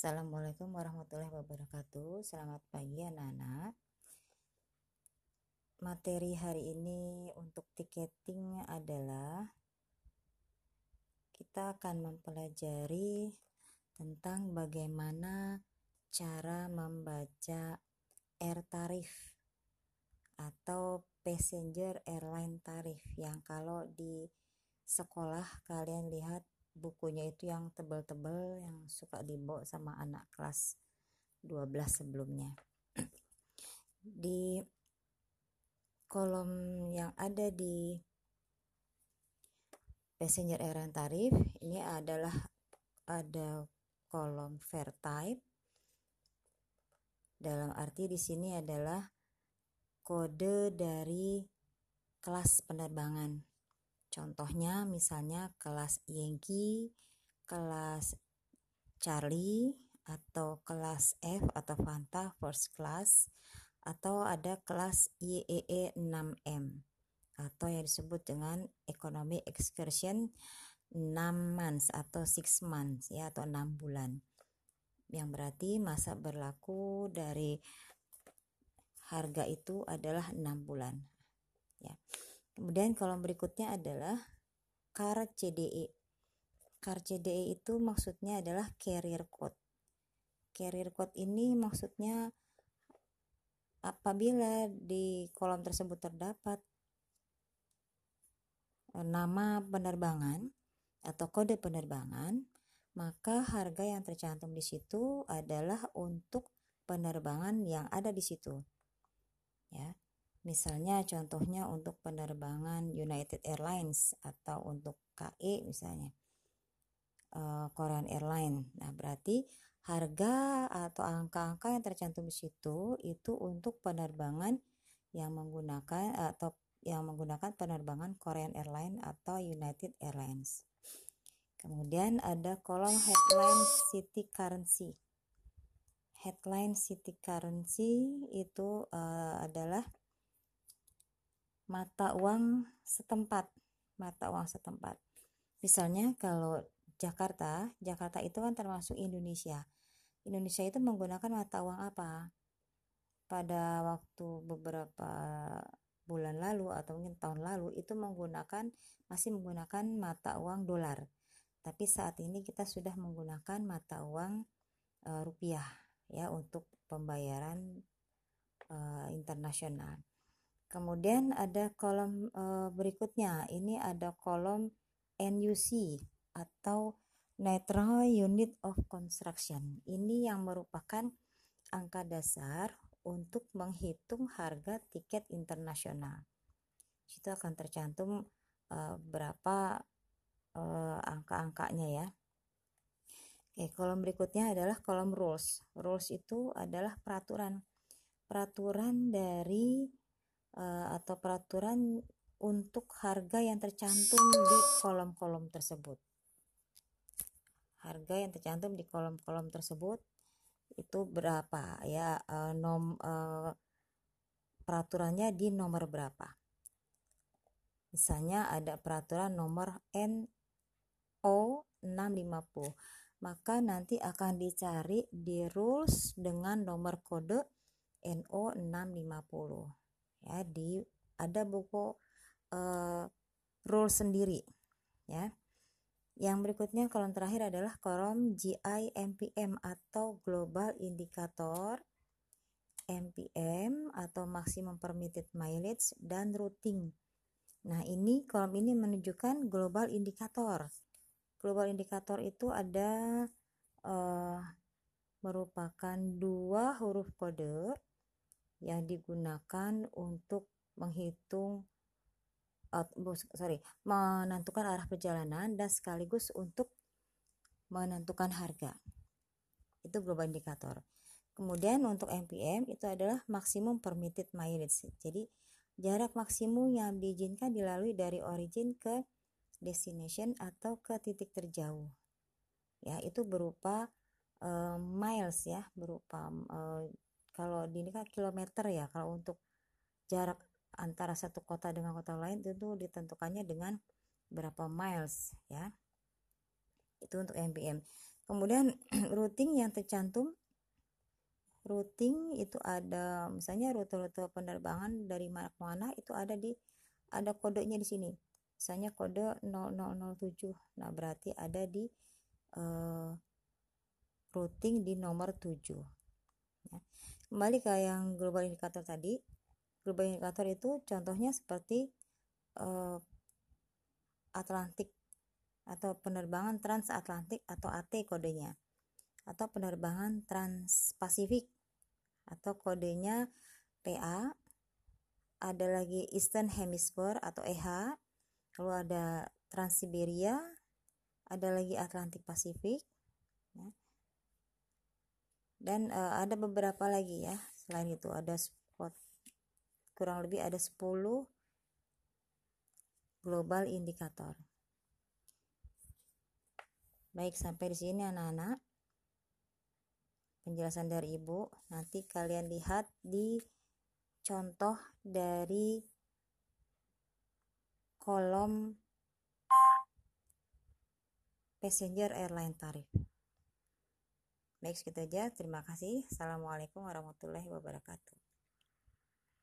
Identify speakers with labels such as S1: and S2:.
S1: Assalamualaikum warahmatullahi wabarakatuh. Selamat pagi anak-anak. Materi hari ini untuk tiketing adalah kita akan mempelajari tentang bagaimana cara membaca air tarif atau passenger airline tarif yang kalau di sekolah kalian lihat bukunya itu yang tebal-tebal yang suka dibawa sama anak kelas 12 sebelumnya. Di kolom yang ada di passenger airline tarif ini adalah ada kolom fare type. Dalam arti di sini adalah kode dari kelas penerbangan contohnya misalnya kelas Yankee kelas Charlie atau kelas F atau Fanta first class atau ada kelas IEE 6M atau yang disebut dengan Economy Excursion 6 months atau 6 months ya atau 6 bulan. Yang berarti masa berlaku dari harga itu adalah 6 bulan kemudian kolom berikutnya adalah CAR CDE CAR CDE itu maksudnya adalah carrier code carrier code ini maksudnya apabila di kolom tersebut terdapat eh, nama penerbangan atau kode penerbangan, maka harga yang tercantum di situ adalah untuk penerbangan yang ada di situ. Ya. Misalnya contohnya untuk penerbangan United Airlines atau untuk KE misalnya. Uh, Korean Airlines. Nah, berarti harga atau angka-angka yang tercantum di situ itu untuk penerbangan yang menggunakan atau yang menggunakan penerbangan Korean Airlines atau United Airlines. Kemudian ada kolom headline city currency. Headline city currency itu uh, adalah mata uang setempat, mata uang setempat. Misalnya kalau Jakarta, Jakarta itu kan termasuk Indonesia. Indonesia itu menggunakan mata uang apa? Pada waktu beberapa bulan lalu atau mungkin tahun lalu itu menggunakan masih menggunakan mata uang dolar. Tapi saat ini kita sudah menggunakan mata uang e, rupiah ya untuk pembayaran e, internasional. Kemudian ada kolom e, berikutnya. Ini ada kolom NUC atau Natural Unit of Construction. Ini yang merupakan angka dasar untuk menghitung harga tiket internasional. Itu akan tercantum uh, berapa uh, angka-angkanya ya. Oke, kolom berikutnya adalah kolom rules. Rules itu adalah peraturan. Peraturan dari uh, atau peraturan untuk harga yang tercantum di kolom-kolom tersebut. Harga yang tercantum di kolom-kolom tersebut itu berapa? Ya uh, nom uh, peraturannya di nomor berapa? Misalnya ada peraturan nomor NO 650 maka nanti akan dicari di rules dengan nomor kode NO 650 ya di ada buku uh, rule sendiri ya yang berikutnya kolom terakhir adalah kolom GI MPM atau Global Indicator MPM atau Maximum Permitted Mileage dan Routing. Nah, ini kolom ini menunjukkan global indikator. Global indikator itu ada uh, merupakan dua huruf kode yang digunakan untuk menghitung uh, sorry menentukan arah perjalanan dan sekaligus untuk menentukan harga. Itu global indikator. Kemudian untuk MPM itu adalah maksimum permitted mileage. Jadi jarak maksimum yang diizinkan dilalui dari origin ke destination atau ke titik terjauh. Ya itu berupa uh, miles ya berupa uh, kalau di ini kan kilometer ya kalau untuk jarak antara satu kota dengan kota lain tentu ditentukannya dengan berapa miles ya. Itu untuk MPM kemudian routing yang tercantum routing itu ada misalnya rute-rute penerbangan dari mana ke mana itu ada di ada kodenya di sini. Misalnya kode 0007 nah berarti ada di uh, routing di nomor 7 ya. Kembali ke yang global indikator tadi global indikator itu contohnya seperti uh, Atlantik atau penerbangan transatlantik atau AT kodenya atau penerbangan transpasifik atau kodenya PA ada lagi Eastern Hemisphere atau EH lalu ada Transsiberia ada lagi Atlantik Pasifik ya. Dan uh, ada beberapa lagi ya selain itu ada spot kurang lebih ada 10 global indikator Baik, sampai di sini anak-anak. Penjelasan dari Ibu. Nanti kalian lihat di contoh dari kolom passenger airline tarif. Baik, segitu aja. Terima kasih. Assalamualaikum warahmatullahi wabarakatuh.